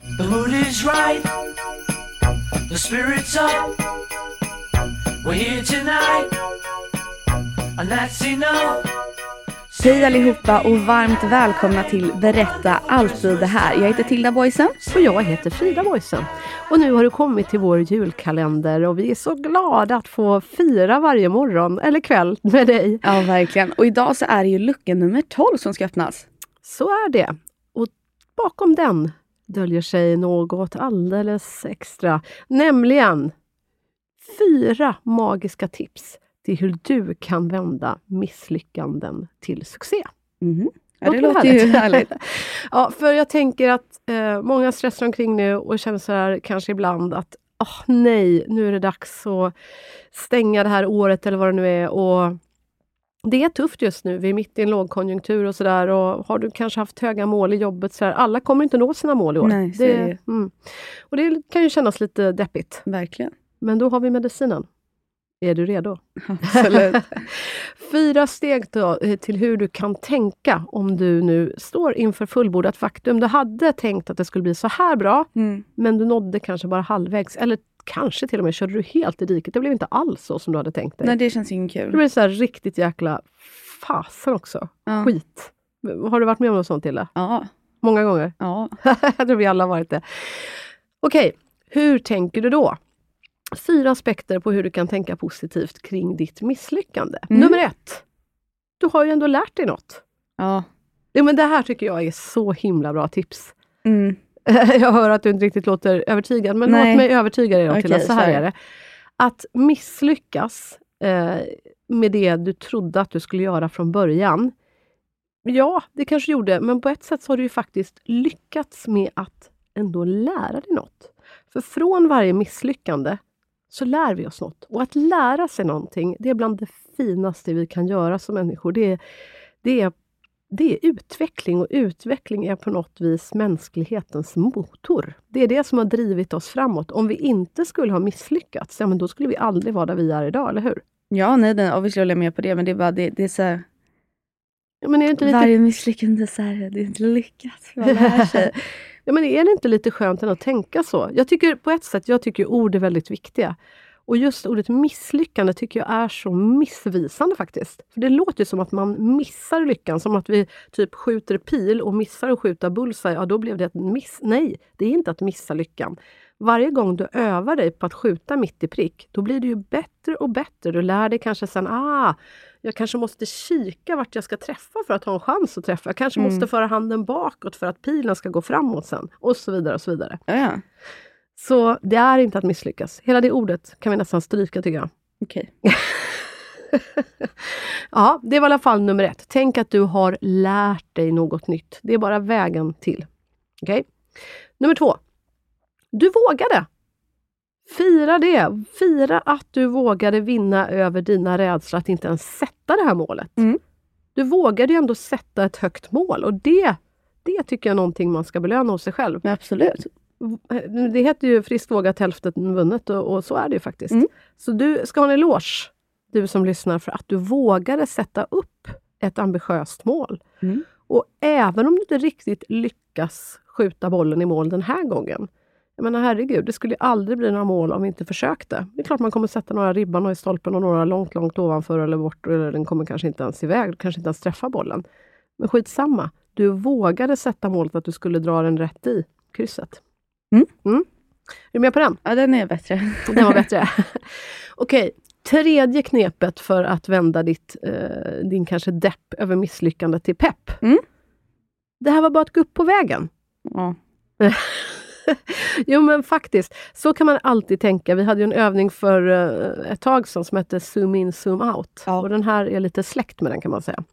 The mood is right. The spirit's up. We're here tonight. And that's enough. Hej allihopa och varmt välkomna till Berätta alltid det här. Jag heter Tilda Boysen. Och jag heter Frida Boysen. Och nu har du kommit till vår julkalender och vi är så glada att få fira varje morgon eller kväll med dig. Ja, verkligen. Och idag så är det ju lucka nummer 12 som ska öppnas. Så är det. Och bakom den döljer sig något alldeles extra. Nämligen fyra magiska tips till hur du kan vända misslyckanden till succé. Mhm. Ja, det Låter låter ju härligt. ja, för jag tänker att eh, många stressar omkring nu och känner så här kanske ibland att åh nej, nu är det dags att stänga det här året eller vad det nu är. Och det är tufft just nu. Vi är mitt i en lågkonjunktur och sådär. Och har du kanske haft höga mål i jobbet, så här, alla kommer inte nå sina mål i år. Nej, det ju. mm. Och det kan ju kännas lite deppigt. Verkligen. Men då har vi medicinen. Är du redo? Absolut. Fyra steg då, eh, till hur du kan tänka om du nu står inför fullbordat faktum. Du hade tänkt att det skulle bli så här bra, Mm. men du nådde kanske bara halvvägs. Eller kanske till och med körde du helt i diket. Det blev inte alls så som du hade tänkt dig. Nej, det känns inget Det kul. blev så här riktigt jäkla fasen också. Ja. Skit. Har du varit med om något sånt Tilde? Ja. Många gånger? ja. Jag tror vi alla varit det. Okej, hur tänker du då? Fyra aspekter på hur du kan tänka positivt kring ditt misslyckande. Mm. Nummer ett. Du har ju ändå lärt dig något. Ja. Ja, men det här tycker jag är så himla bra tips. Mm. Jag hör att du inte riktigt låter övertygad, men Nej. låt mig övertyga dig då, Okej, Tilda. Så här är det. Att misslyckas eh, med det du trodde att du skulle göra från början. Ja, det kanske gjorde, men på ett sätt så har du ju faktiskt lyckats med att ändå lära dig något. För från varje misslyckande så lär vi oss något. Och att lära sig någonting, det är bland det finaste vi kan göra som människor. Det är, det är, det är utveckling och utveckling är på något vis mänsklighetens motor. Det är det som har drivit oss framåt. Om vi inte skulle ha misslyckats, ja, men då skulle vi aldrig vara där vi är idag, eller hur? Ja, nej, den, obviously håller jag med på det, men det är bara det, det är så här, Ja, men är inte lite varje misslyckande så här, det är inte lyckat. Man lär sig. Ja, men är det inte lite skönt att tänka så? Jag tycker på ett sätt, jag tycker ord är väldigt viktiga. Och just ordet misslyckande tycker jag är så missvisande faktiskt. För Det låter som att man missar lyckan, som att vi typ skjuter pil och missar att skjuta bullseye, ja då blev det ett miss. Nej, det är inte att missa lyckan. Varje gång du övar dig på att skjuta mitt i prick, då blir det ju bättre och bättre. Du lär dig kanske sen, ah, jag kanske måste kika vart jag ska träffa för att ha en chans att träffa. Jag kanske Mm. måste föra handen bakåt för att pilen ska gå framåt sen. Och så vidare. och så vidare. Ja. Så det är inte att misslyckas. Hela det ordet kan vi nästan stryka tycker jag. Okej. Ja, det var i alla fall nummer ett. Tänk att du har lärt dig något nytt. Det är bara vägen till. Okej? Nummer två. Du vågade. Fira det. Fira att du vågade vinna över dina rädslor att inte ens sätta det här målet. Mm. Du vågade ju ändå sätta ett högt mål och det, det tycker jag är någonting man ska belöna hos sig själv. Men absolut. Det heter ju friskt vågat hälften vunnet och, och så är det ju faktiskt. Mm. Så du ska ha en eloge, du som lyssnar, för att du vågade sätta upp ett ambitiöst mål. Mm. Och även om du inte riktigt lyckas skjuta bollen i mål den här gången. Jag menar herregud, det skulle aldrig bli några mål om vi inte försökte. Det är klart man kommer sätta några ribban i stolpen och några långt, långt ovanför eller bort. Eller den kommer kanske inte ens iväg, kanske inte ens träffa bollen. Men skitsamma, du vågade sätta målet att du skulle dra den rätt i krysset. Mm. Är du med på den? Ja, den är bättre. Den var bättre. Okej, tredje knepet för att vända ditt, eh, din kanske depp över misslyckandet till pepp. Mm. Det här var bara ett gupp på vägen. Ja. jo men faktiskt, så kan man alltid tänka. Vi hade ju en övning för eh, ett tag sedan som hette Zoom in, zoom out. Ja. Och den här är lite släkt med den kan man säga.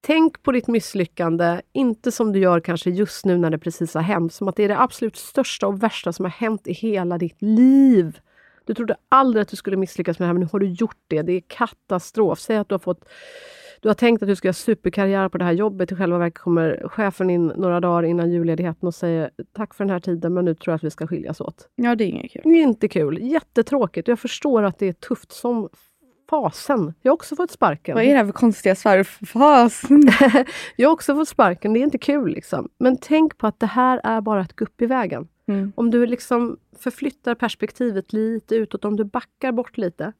Tänk på ditt misslyckande, inte som du gör kanske just nu när det precis har hänt, som att det är det absolut största och värsta som har hänt i hela ditt liv. Du trodde aldrig att du skulle misslyckas med det här, men nu har du gjort det. Det är katastrof. Säg att du har fått du har tänkt att du ska göra superkarriär på det här jobbet. I själva verket kommer chefen in några dagar innan julledigheten och säger tack för den här tiden, men nu tror jag att vi ska skiljas åt. ja, det är inget kul. Det är inte kul. Jättetråkigt. Jag förstår att det är tufft som fasen. Jag har också fått sparken. Vad är det här för konstiga svärfas? Jag har också fått sparken. Det är inte kul. liksom. Men tänk på att det här är bara ett gupp i vägen. Mm. Om du liksom förflyttar perspektivet lite utåt, om du backar bort lite,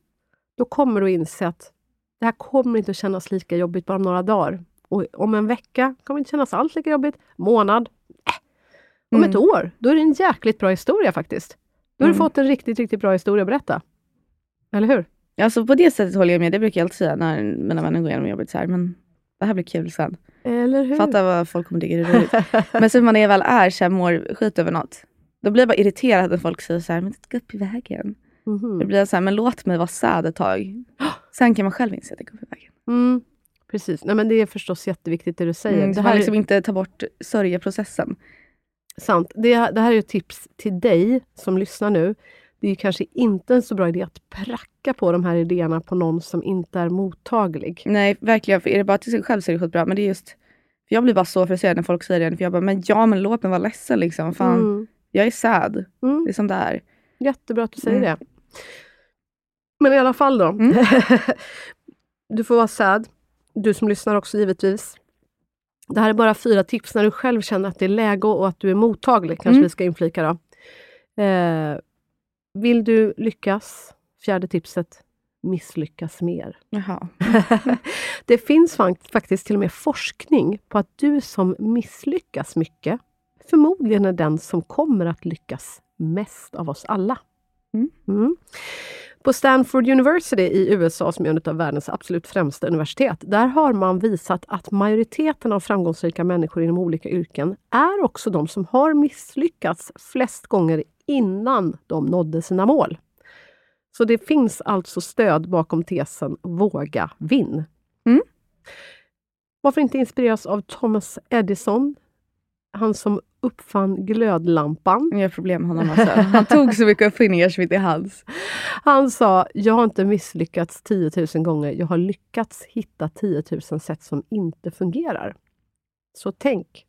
då kommer du inse att det här kommer inte att kännas lika jobbigt bara om några dagar. Och om en vecka kommer det inte kännas alls lika jobbigt. Månad? Äh. Om Mm. ett år, då är det en jäkligt bra historia faktiskt. Då har du Mm. fått en riktigt, riktigt bra historia att berätta. Eller hur? Alltså på det sättet håller jag med. Det brukar jag alltid säga när mina vänner går igenom jobbet så här. Men det här blir kul sen. Eller hur? Fatta vad folk kommer tycka det är roligt. Men sen när man väl är så här, mår skit över något. Då blir jag bara irriterad när folk säger så här, men det ska upp i vägen. Mhm. Då blir jag så här, men låt mig vara sad ett tag. Sen kan man själv inse att det går upp i vägen. Mm, precis. Nej, men det är förstås jätteviktigt det du säger. Mm, det här man liksom är inte tar bort sörjeprocessen. sant. Det, det här är ett tips till dig som lyssnar nu. Det är kanske inte en så bra idé att pracka på de här idéerna på någon som inte är mottaglig. Nej, verkligen. För är det bara till sig själv så är det skitbra. Men det är just, för jag blir bara så frustrerad när folk säger det. För jag bara, men ja, men låt mig vara ledsen liksom. Fan, Mm. jag är sad. Mm. Det är som det är. Jättebra att du säger Mm. det. Men i alla fall då. Mm. du får vara sad. Du som lyssnar också givetvis. Det här är bara fyra tips när du själv känner att det är läge och att du är mottaglig, kanske Mm. vi ska inflika då. Eh, vill du lyckas? Fjärde tipset, misslyckas mer. Det finns fak- faktiskt till och med forskning på att du som misslyckas mycket förmodligen är den som kommer att lyckas mest av oss alla. Mm. Mm. På Stanford University i USA, som är en av världens absolut främsta universitet, där har man visat att majoriteten av framgångsrika människor inom olika yrken är också de som har misslyckats flest gånger innan de nådde sina mål. Så det finns alltså stöd bakom tesen Våga vinn. Mm. Varför inte inspireras av Thomas Edison? Han som uppfann glödlampan. Har problem honom alltså. Han tog så mycket uppfinningar som inte är hans. Han sa, jag har inte misslyckats 10 000 gånger, jag har lyckats hitta 10 000 sätt som inte fungerar. Så tänk,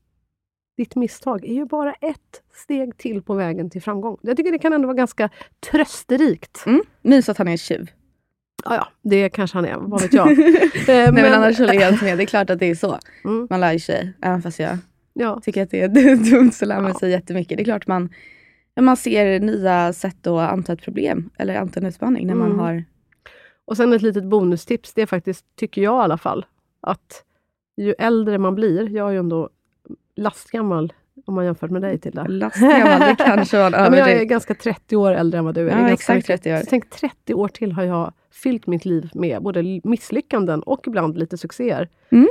ditt misstag är ju bara ett steg till på vägen till framgång. Jag tycker det kan ändå vara ganska trösterikt. Mm. Minns att han är en tjuv. Ja, ja, det kanske han är, vad vet jag. Eh, Nej, men annars håller jag helt med. Det är klart att det är så. Mm. Man lär sig. Även fast jag ja, tycker att det är dumt så lär man sig jättemycket. Det är klart man, ja, man ser nya sätt att anta ett problem eller anta en utmaning när man Mm. har... Och sen ett litet bonustips, det är faktiskt, tycker jag i alla fall, att ju äldre man blir, jag är ju ändå lastgammal om man jämför med dig Tilda. Lastgammal, det kanske var en Ja, men jag är ganska 30 år äldre än vad du är. Ja, exakt ganska 30 år. Så tänk 30 år till har jag fyllt mitt liv med både misslyckanden och ibland lite succéer. Mm.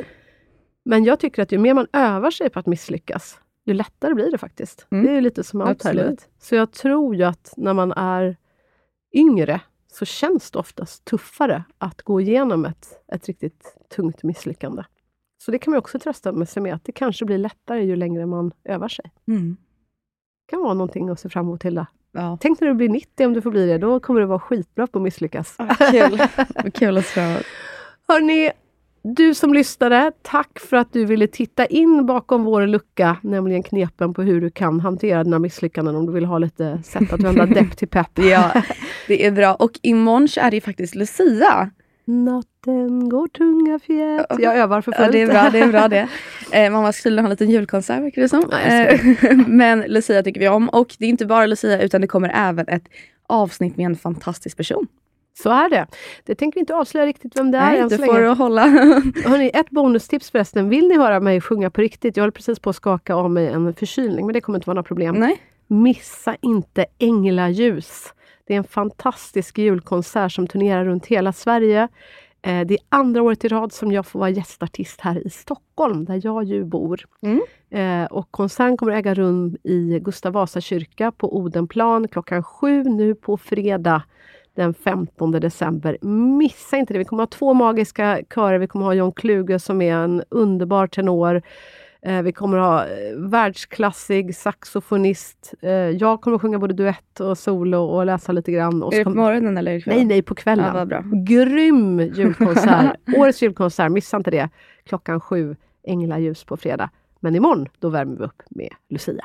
Men jag tycker att ju mer man övar sig på att misslyckas, ju lättare blir det faktiskt. Mm. Det är lite som allt här livet. Så jag tror ju att när man är yngre så känns det oftast tuffare att gå igenom ett, ett riktigt tungt misslyckande. Så det kan man också trösta med sig med, att det kanske blir lättare ju längre man övar sig. Mm. Det kan vara någonting att se fram emot Hilda. Ja. Tänk när du blir 90 om du får bli det, då kommer du vara skitbra på att misslyckas. Ah, kul. Kul att framåt. Hörni, du som lyssnade, tack för att du ville titta in bakom vår lucka, nämligen knepen på hur du kan hantera dina misslyckanden om du vill ha lite sätt att vända depp till pepp. Ja, det är bra. Och imorgon så är det faktiskt Lucia. Natten går tunga fjät. Jag övar för fullt. Ja, det är bra. Det är bra det. Eh, mamma skulle ha en liten julkonsert verkar det som. Eh, Men Lucia tycker vi om. Och det är inte bara Lucia utan det kommer även ett avsnitt med en fantastisk person. Så är det. Det tänker vi inte avslöja riktigt vem det är Nej, än du så får länge. hålla. Hörrni, ett bonustips förresten. Vill ni höra mig sjunga på riktigt? Jag håller precis på att skaka av mig en förkylning, men det kommer inte vara några problem. Nej. Missa inte Änglaljus. Det är en fantastisk julkonsert som turnerar runt hela Sverige. Eh, det är andra året i rad som jag får vara gästartist här i Stockholm, där jag ju bor. Mm. Eh, och konserten kommer äga rum i Gustav Vasa kyrka på Odenplan klockan sju nu på fredag den 15 december. Missa inte det! Vi kommer ha två magiska körer. Vi kommer ha John Kluge som är en underbar tenor. Eh, vi kommer ha eh, världsklassig saxofonist. Eh, jag kommer att sjunga både duett och solo och läsa lite grann. Och Är det på morgonen eller ikväll? Nej, nej, på kvällen. Ja, bra. Grym julkonsert! Årets julkonsert, missa inte det. Klockan sju, Änglaljus på fredag. Men imorgon, då värmer vi upp med Lucia.